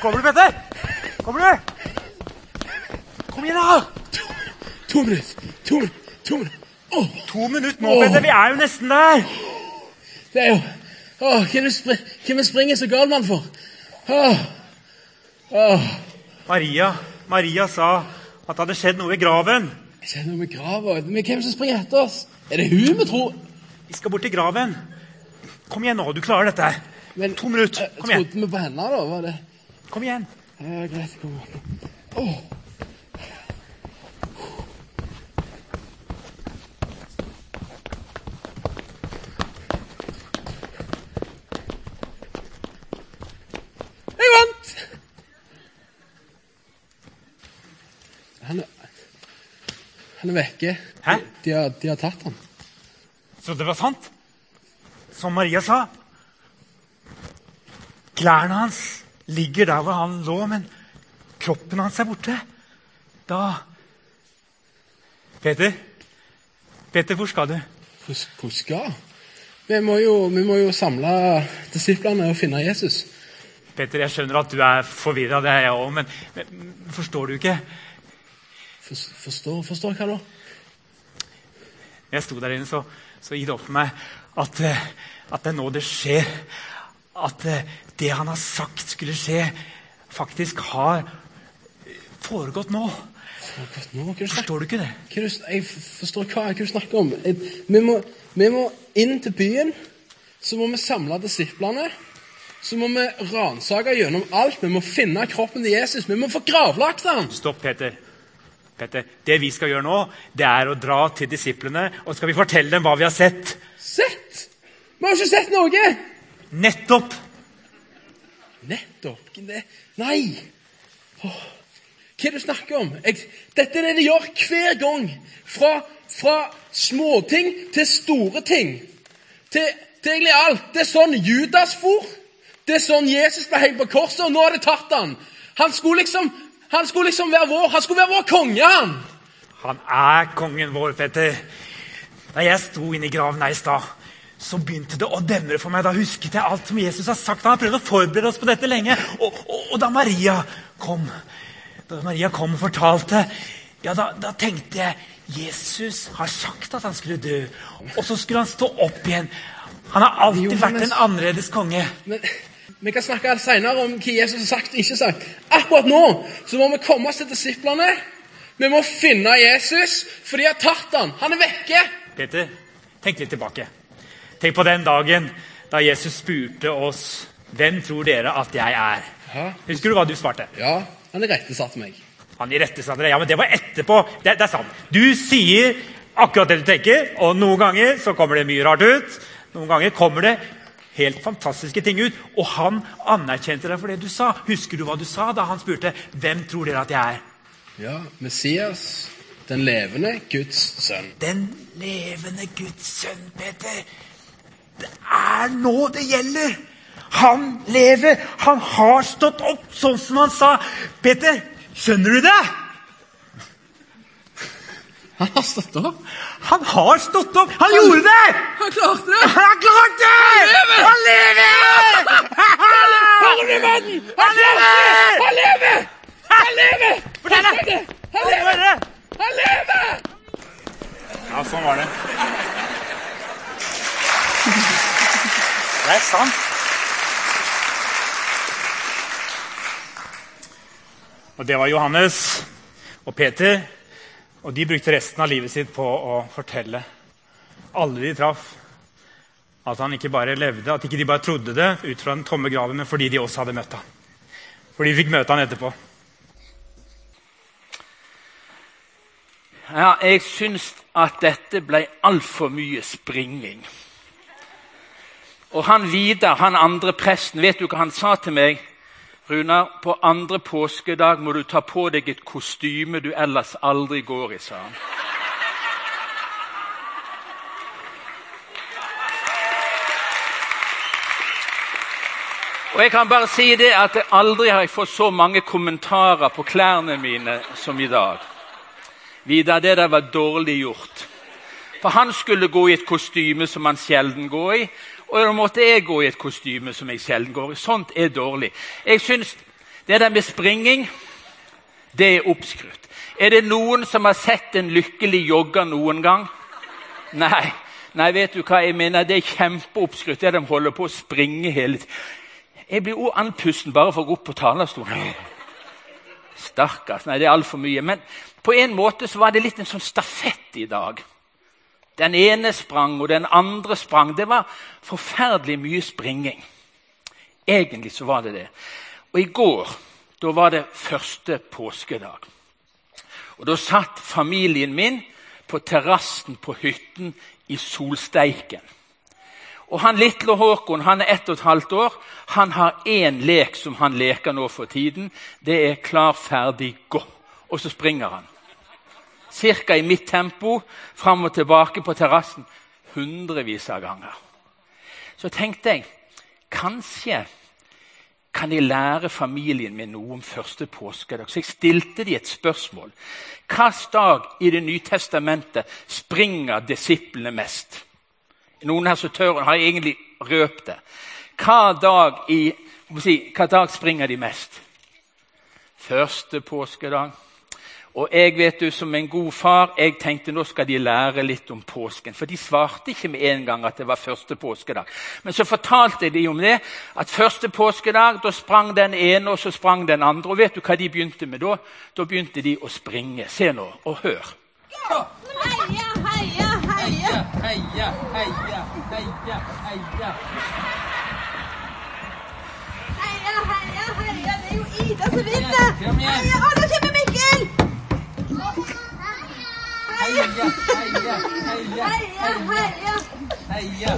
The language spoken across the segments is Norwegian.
Kommer du, Petter? Kommer du? Kom igjen, da! To. To minutter. To minutter. Oh. To minutter nå, Petter. Vi er jo nesten der. det er jo Åh, hvem er spri- hvem er springer så gal mann for? Åh. Åh. Maria, Maria sa at det hadde skjedd noe i graven. Skjedd noe med grava. Men hvem som springer etter oss? Er det hun vi tror? Vi skal bort til graven. Kom igjen nå, du klarer dette. Men, To minutter. eh, Kom igjen. Trodde vi på henne, da? Var det Kom igjen. Ja, greit. Kom igjen. Oh. Jeg vant! Han er, han er vekke. Hæ? De har, de har tatt han. Så det var sant? Som Maria sa? Klærne hans ligger der hvor han lå, men kroppen hans er borte. Da Peter? Peter, hvor skal du? Hvor, skal? Vi må, jo, vi må jo samle disiplene og finne Jesus. Peter, jeg skjønner at du er forvirra, det er jeg òg, men, men forstår du ikke? For, forstår, forstår hva da? Når jeg sto der inne, så, så gikk det opp for meg at, eh, at det er nå det skjer. At eh, det han har sagt skulle skje, faktisk har foregått nå. Nå, Forstår du ikke det? Jeg forstår hva, jeg snakker om. Vi, må, vi må inn til byen, så må vi samle disiplene. Så må vi ransake gjennom alt. Vi må finne kroppen til Jesus. Vi må få gravlagt ham! Stopp, Peter. Peter. Det vi skal gjøre nå, det er å dra til disiplene og skal vi fortelle dem hva vi har sett. Sett! Vi har ikke sett noe! Nettopp! Nettopp. Nei! Åh, hva er det du snakker om? Jeg, dette er det de gjør hver gang. Fra, fra småting til store ting. Til, til egentlig alt. Det er sånn Judas for. Det er sånn Jesus ble hengt på korset, og nå har de tatt han. Han skulle liksom, han skulle liksom være vår Han skulle være vår konge, han! Han er kongen vår, Petter. Da jeg sto inne i graven her i stad, så begynte det å demre for meg. Da husket jeg alt som Jesus har sagt. Han har prøvd å forberede oss på dette lenge. Og, og, og da Maria kom, da Maria kom og fortalte, ja, da, da tenkte jeg Jesus har sagt at han skulle dø, og så skulle han stå opp igjen. Han har alltid vært en annerledes konge. Men Vi kan snakke senere om hva Jesus har sagt og ikke sagt. Akkurat nå så må vi komme oss til disiplene. Vi må finne Jesus, for de har tatt han. Han er vekke. Peter, tenk litt tilbake. Tenk på den dagen da Jesus spurte oss hvem tror dere at jeg er. Husker du hva du svarte? ja han irettesatte meg. Han irettesatte deg. Ja, men det var etterpå. Det, det er sant. Du sier akkurat det du tenker, og noen ganger så kommer det mye rart ut. Noen ganger kommer det helt fantastiske ting ut. Og han anerkjente deg for det du sa. Husker du hva du sa da han spurte hvem tror dere at jeg er? Ja, Messias, den levende Guds sønn. Den levende Guds sønn, Peter. Det er nå det gjelder. Han lever. Han har stått opp, sånn som han sa. Peter, skjønner du det? Han har stått opp. Han har stått opp! Han gjorde det! Han klarte det! Han klarte klart det! Han lever! Du mannen? Han lever! Han lever! Han lever! Fortell det! Han lever! Han lever! Ja, sånn var det. Det er sant. Og det var Johannes og Peter, og de brukte resten av livet sitt på å fortelle alle de traff, at han ikke bare levde, at ikke de bare trodde det ut fra den tomme graven, men fordi de også hadde møtt ham. Fordi de fikk møte han etterpå. Ja, jeg syns at dette ble altfor mye springing. Og han Vidar, han andre presten, vet du hva han sa til meg? Runar, på andre påskedag må du ta på deg et kostyme du ellers aldri går i, sa han. Og jeg kan bare si det at aldri har jeg fått så mange kommentarer på klærne mine som i dag. Vidar, det der var dårlig gjort. For han skulle gå i et kostyme som han sjelden går i, og da måtte jeg gå i et kostyme som jeg sjelden går i. Sånt er dårlig. Jeg synes Det der med springing, det er oppskrytt. Er det noen som har sett en lykkelig jogger noen gang? Nei. Nei, vet du hva jeg mener? Det er kjempeoppskrytt det de holder på å springe hele tiden. Jeg blir også andpusten bare for å gå opp på talerstolen. Stakkars. Nei, det er altfor mye. Men på en måte så var det litt en sånn stafett i dag. Den ene sprang, og den andre sprang. Det var forferdelig mye springing. Egentlig så var det det. Og i går da var det første påskedag. Og Da satt familien min på terrassen på hytten i solsteiken. Og han lille Håkon han er ett og et halvt år. Han har én lek som han leker nå for tiden. Det er 'klar, ferdig, gå'. Og så springer han. Ca. i mitt tempo, fram og tilbake på terrassen. Hundrevis av ganger. Så tenkte jeg kanskje kan jeg lære familien min noe om første påskedag. Så jeg stilte de et spørsmål. Hvilken dag i Det nye testamentet springer disiplene mest? Noen her som tør, har egentlig røpt det. Hva dag, i, hva dag springer de mest? Første påskedag. Og jeg vet du, som en god far jeg tenkte nå skal de lære litt om påsken. For de svarte ikke med en gang at det var første påskedag. Men så fortalte de om det. At første påskedag da sprang den ene, og så sprang den andre. Og vet du hva de begynte med da? Da begynte de å springe. Se nå, og hør. Heia, heia, heia! heia, heia, heia, heia. Heia, heia, heia! Det er jo Ida som vinner! Kom igjen. Heia, å, nå kommer Heia, heia, heia, Heia, heia! heia.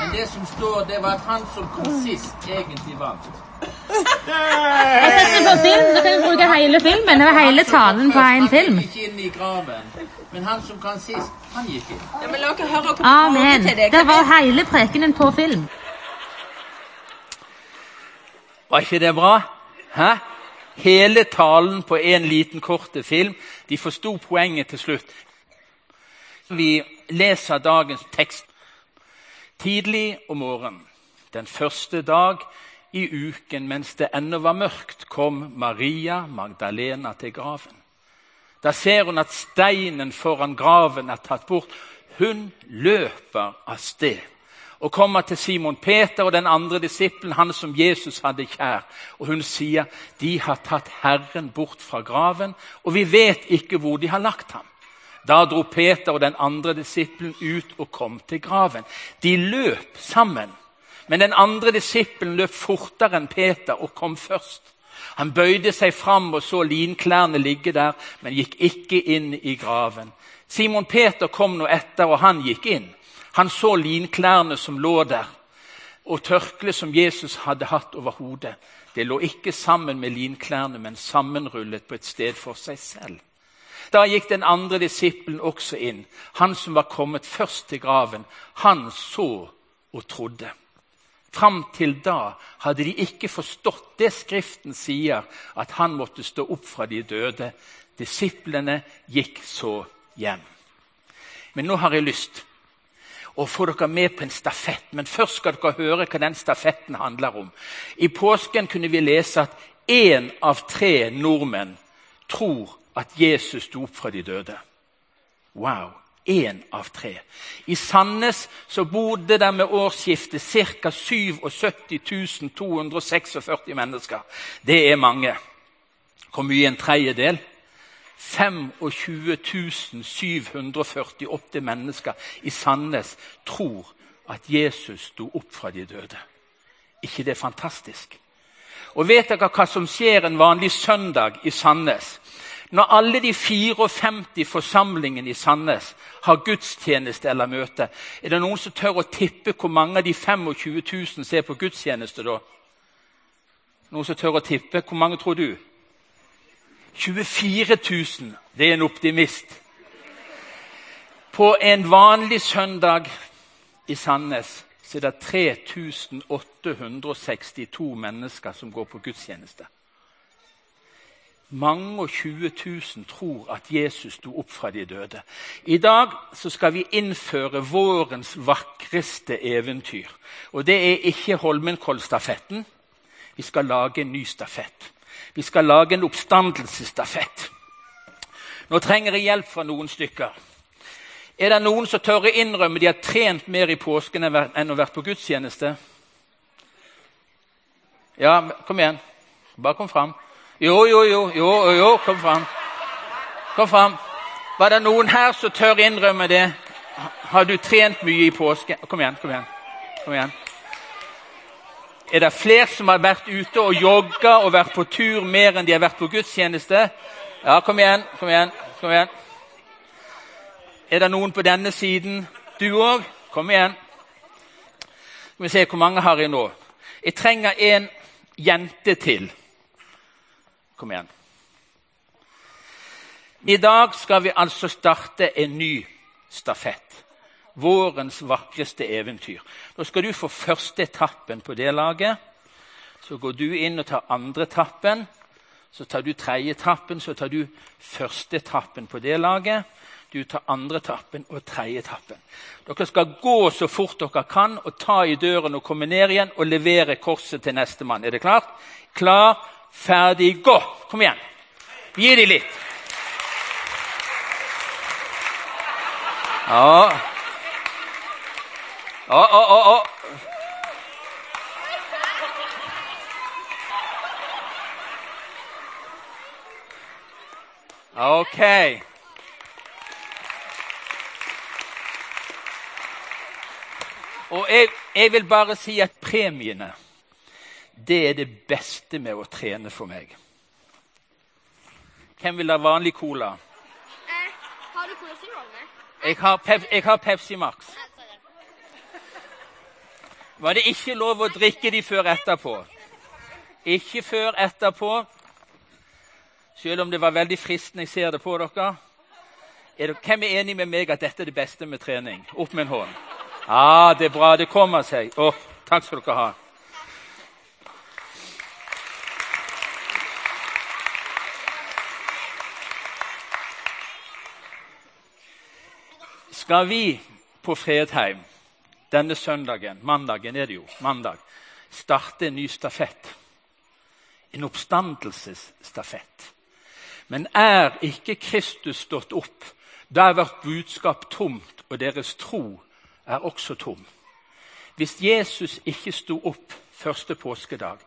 Men det som står, det var at han som kom sist, egentlig vant. Jeg setter på film, da kan vi bruke hele filmen. Det var hele talen på en film. Han gikk ikke inn i graven, men han som kan sist, han gikk inn. Ja, men la oss høre Amen. til det. Det var hele prekenen på film. Var ikke det bra? Hæ? Hele talen på en liten korte film. De forsto poenget til slutt. Vi leser dagens tekst. Tidlig om morgenen, den første dag i uken mens det ennå var mørkt, kom Maria Magdalena til graven. Da ser hun at steinen foran graven er tatt bort. Hun løper av sted og kommer til Simon Peter og den andre disippelen, han som Jesus hadde kjær. Og hun sier, 'De har tatt Herren bort fra graven, og vi vet ikke hvor de har lagt ham.' Da dro Peter og den andre disippelen ut og kom til graven. De løp sammen, men den andre disippelen løp fortere enn Peter og kom først. Han bøyde seg fram og så linklærne ligge der, men gikk ikke inn i graven. Simon Peter kom nå etter, og han gikk inn. Han så linklærne som lå der, og tørkleet som Jesus hadde hatt over hodet. Det lå ikke sammen med linklærne, men sammenrullet på et sted for seg selv. Da gikk den andre disippelen også inn, han som var kommet først til graven. Han så og trodde. Fram til da hadde de ikke forstått det Skriften sier, at han måtte stå opp fra de døde. Disiplene gikk så hjem. Men nå har jeg lyst å få dere med på en stafett. Men først skal dere høre hva den stafetten handler om. I påsken kunne vi lese at én av tre nordmenn tror at Jesus sto opp fra de døde. Wow! Én av tre. I Sandnes så bodde det med årsskiftet ca. 77 246 mennesker. Det er mange. Hvor mye en tredjedel? 25 748 mennesker i Sandnes tror at Jesus sto opp fra de døde. ikke det er fantastisk? Og vet dere hva som skjer en vanlig søndag i Sandnes? Når alle de 54 forsamlingene i Sandnes har gudstjeneste eller møte, er det noen som tør å tippe hvor mange av de 25 000 ser på gudstjeneste da? Noen som tør å tippe? Hvor mange tror du? 24 000. Det er en optimist. På en vanlig søndag i Sandnes så er det 3862 mennesker som går på gudstjeneste. mange og 20 000 tror at Jesus sto opp fra de døde. I dag skal vi innføre vårens vakreste eventyr. Og det er ikke Holmenkollstafetten. Vi skal lage en ny stafett. Vi skal lage en oppstandelsesstafett. Nå trenger jeg hjelp fra noen stykker. Er det noen som tør å innrømme de har trent mer i påsken enn å vært på gudstjeneste? Ja, kom igjen. Bare kom fram. Jo, jo, jo, jo, jo, kom fram. Kom fram. Var det noen her som tør innrømme det? Har du trent mye i påsken? Kom igjen, kom igjen. kom igjen. Er det flere som har vært ute og jogga og vært på tur mer enn de har vært på gudstjeneste? Ja, kom igjen, kom igjen. kom igjen. Er det noen på denne siden? Du òg? Kom igjen. Skal vi se hvor mange har jeg nå. Jeg trenger en jente til. Kom igjen. I dag skal vi altså starte en ny stafett. Vårens vakreste eventyr. Nå skal du få første etappen på det laget. Så går du inn og tar andre etappen. Så tar du tredje etappen, så tar du første etappen på det laget. Du tar andre etappen og tredje etappen. Dere skal gå så fort dere kan og ta i døren og komme ned igjen og levere korset til nestemann. Er det klart? Klar, ferdig, gå! Kom igjen. Gi dem litt. Ja. Å, å, å, å. Ok. Og jeg, jeg vil bare si at premiene det er det beste med å trene for meg. Hvem vil ha vanlig cola? Eh, har du Cola Zero med? Jeg har, Pep, jeg har Pepsi Max. Var det ikke lov å drikke de før etterpå? Ikke før etterpå. Selv om det var veldig fristende. Jeg ser det på dere. Er dere hvem er enig med meg at dette er det beste med trening? Opp med en hånd. Ja, det er bra. Det kommer seg. Å, takk skal dere ha. Skal vi på Fredheim denne søndagen, mandagen er det jo, mandag, starte en ny stafett? En oppstandelsesstafett. Men er ikke Kristus stått opp, da er vårt budskap tomt, og deres tro er også tom. Hvis Jesus ikke sto opp første påskedag,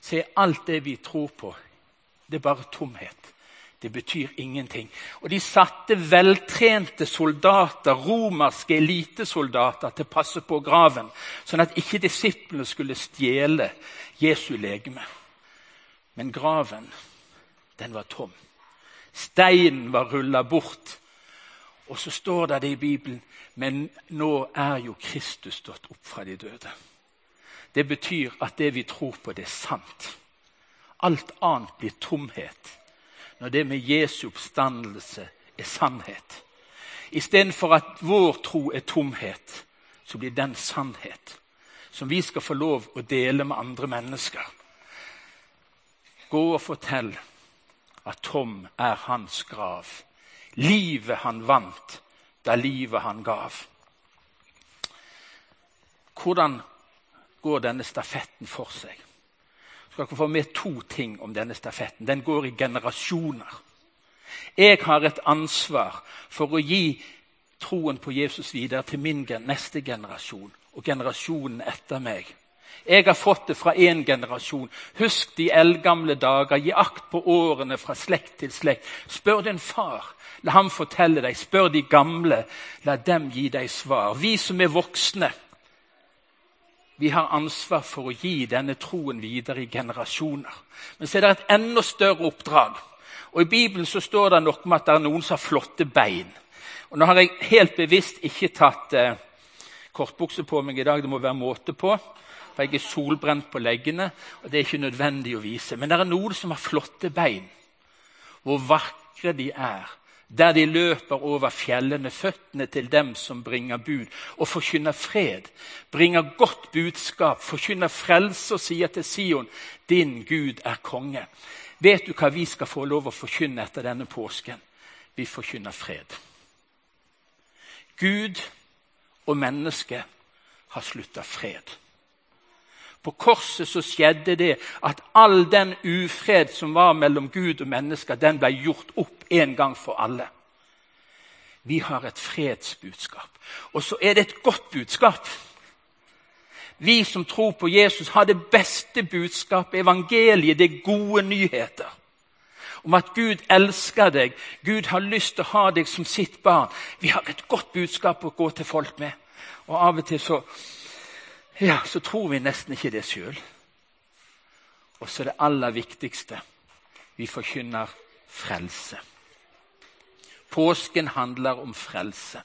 så er alt det vi tror på, det er bare tomhet. Det betyr ingenting. Og de satte veltrente soldater, romerske elitesoldater, til å passe på graven, sånn at ikke disiplene skulle stjele Jesu legeme. Men graven, den var tom. Steinen var rulla bort. Og så står det i Bibelen men nå er jo Kristus stått opp fra de døde. Det betyr at det vi tror på, det er sant. Alt annet blir tomhet når det med Jesu oppstandelse er sannhet. Istedenfor at vår tro er tomhet, så blir den sannhet. Som vi skal få lov å dele med andre mennesker. Gå og fortell at tom er hans grav. Livet han vant da livet han gav. Hvordan går denne stafetten for seg? Skal dere få med to ting om denne stafetten. Den går i generasjoner. Jeg har et ansvar for å gi troen på Jesus videre til min neste generasjon og generasjonen etter meg. Jeg har fått det fra én generasjon. Husk de eldgamle dager. Gi akt på årene fra slekt til slekt. Spør din far. La ham fortelle deg. Spør de gamle. La dem gi deg svar. Vi som er voksne, vi har ansvar for å gi denne troen videre i generasjoner. Men så er det et enda større oppdrag. Og I Bibelen så står det noe om at det er noen som har flotte bein. Og Nå har jeg helt bevisst ikke tatt eh, kortbukse på meg i dag. Det må være måte på. For jeg er solbrent på leggene, og det er ikke nødvendig å vise. Men det er noen som har flotte bein. Hvor vakre de er der de løper over fjellene, føttene til dem som bringer bud, og forkynner fred, bringer godt budskap, forkynner frelse og sier til Sion, din Gud er konge. Vet du hva vi skal få lov å forkynne etter denne påsken? Vi forkynner fred. Gud og mennesket har slutta fred. På korset så skjedde det at all den ufred som var mellom Gud og mennesker, den ble gjort opp en gang for alle. Vi har et fredsbudskap. Og så er det et godt budskap. Vi som tror på Jesus, har det beste budskapet, evangeliet, det er gode nyheter. Om at Gud elsker deg, Gud har lyst til å ha deg som sitt barn. Vi har et godt budskap å gå til folk med. Og av og til så ja, så tror vi nesten ikke det sjøl. Og så det aller viktigste vi forkynner frelse. Påsken handler om frelse.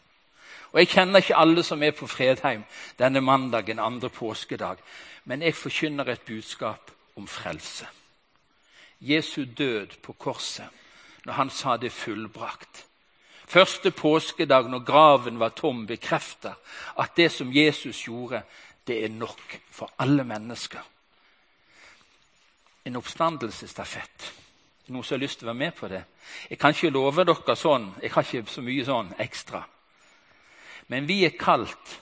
Og Jeg kjenner ikke alle som er på Fredheim denne mandagen, andre påskedag, men jeg forkynner et budskap om frelse. Jesu død på korset, når han sa det fullbrakt. Første påskedag, når graven var tom, bekrefter at det som Jesus gjorde, det er nok for alle mennesker. En oppstandelsesstafett. Noen som har lyst til å være med på det? Jeg kan ikke love dere sånn, jeg har ikke så mye sånn ekstra. Men vi er kalt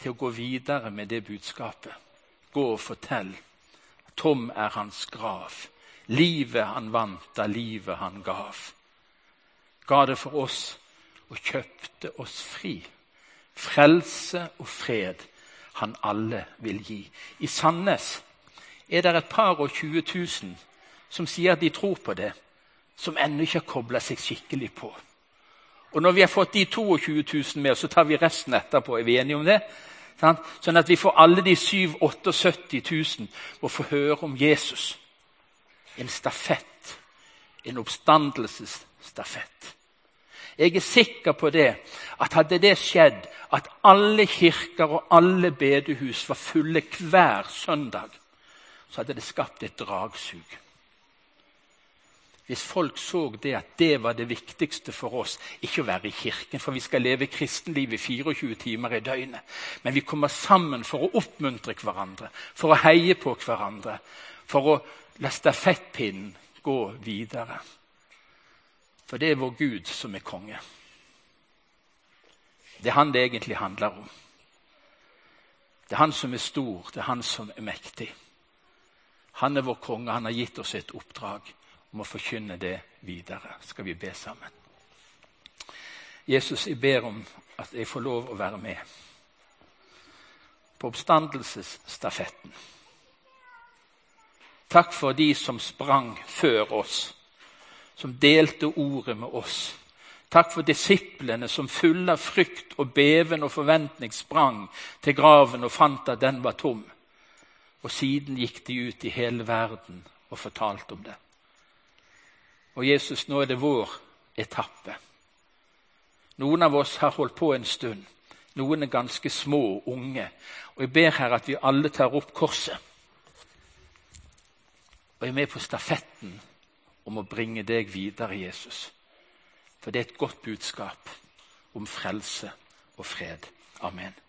til å gå videre med det budskapet. Gå og fortell. Tom er hans grav. Livet han vant da livet han gav. Ga det for oss og kjøpte oss fri. Frelse og fred han alle vil gi. I Sandnes er det et par og 20 000 som sier at de tror på det, som ennå ikke har kobla seg skikkelig på. Og Når vi har fått de 22 000 med, så tar vi resten etterpå. Er vi enige om det? Sånn at vi får alle de 7 78 000 å få høre om Jesus. En stafett. En oppstandelsesstafett. Jeg er sikker på det, at hadde det skjedd, at alle kirker og alle bedehus var fulle hver søndag, så hadde det skapt et dragsug. Hvis folk så det at det var det viktigste for oss, ikke å være i kirken, for vi skal leve kristenlivet 24 timer i døgnet, men vi kommer sammen for å oppmuntre hverandre, for å heie på hverandre, for å la stafettpinnen gå videre. For det er vår Gud som er konge. Det er han det egentlig handler om. Det er han som er stor, det er han som er mektig. Han er vår konge, han har gitt oss et oppdrag om å forkynne det videre. Skal vi be sammen? Jesus, jeg ber om at jeg får lov å være med på oppstandelsesstafetten. Takk for de som sprang før oss som delte ordet med oss. Takk for disiplene som fulle av frykt og beven og forventning sprang til graven og fant at den var tom. Og siden gikk de ut i hele verden og fortalte om det. Og Jesus, nå er det vår etappe. Noen av oss har holdt på en stund. Noen er ganske små og unge. Og jeg ber her at vi alle tar opp korset og er med på stafetten om å bringe deg videre, Jesus. For det er et godt budskap om frelse og fred. Amen.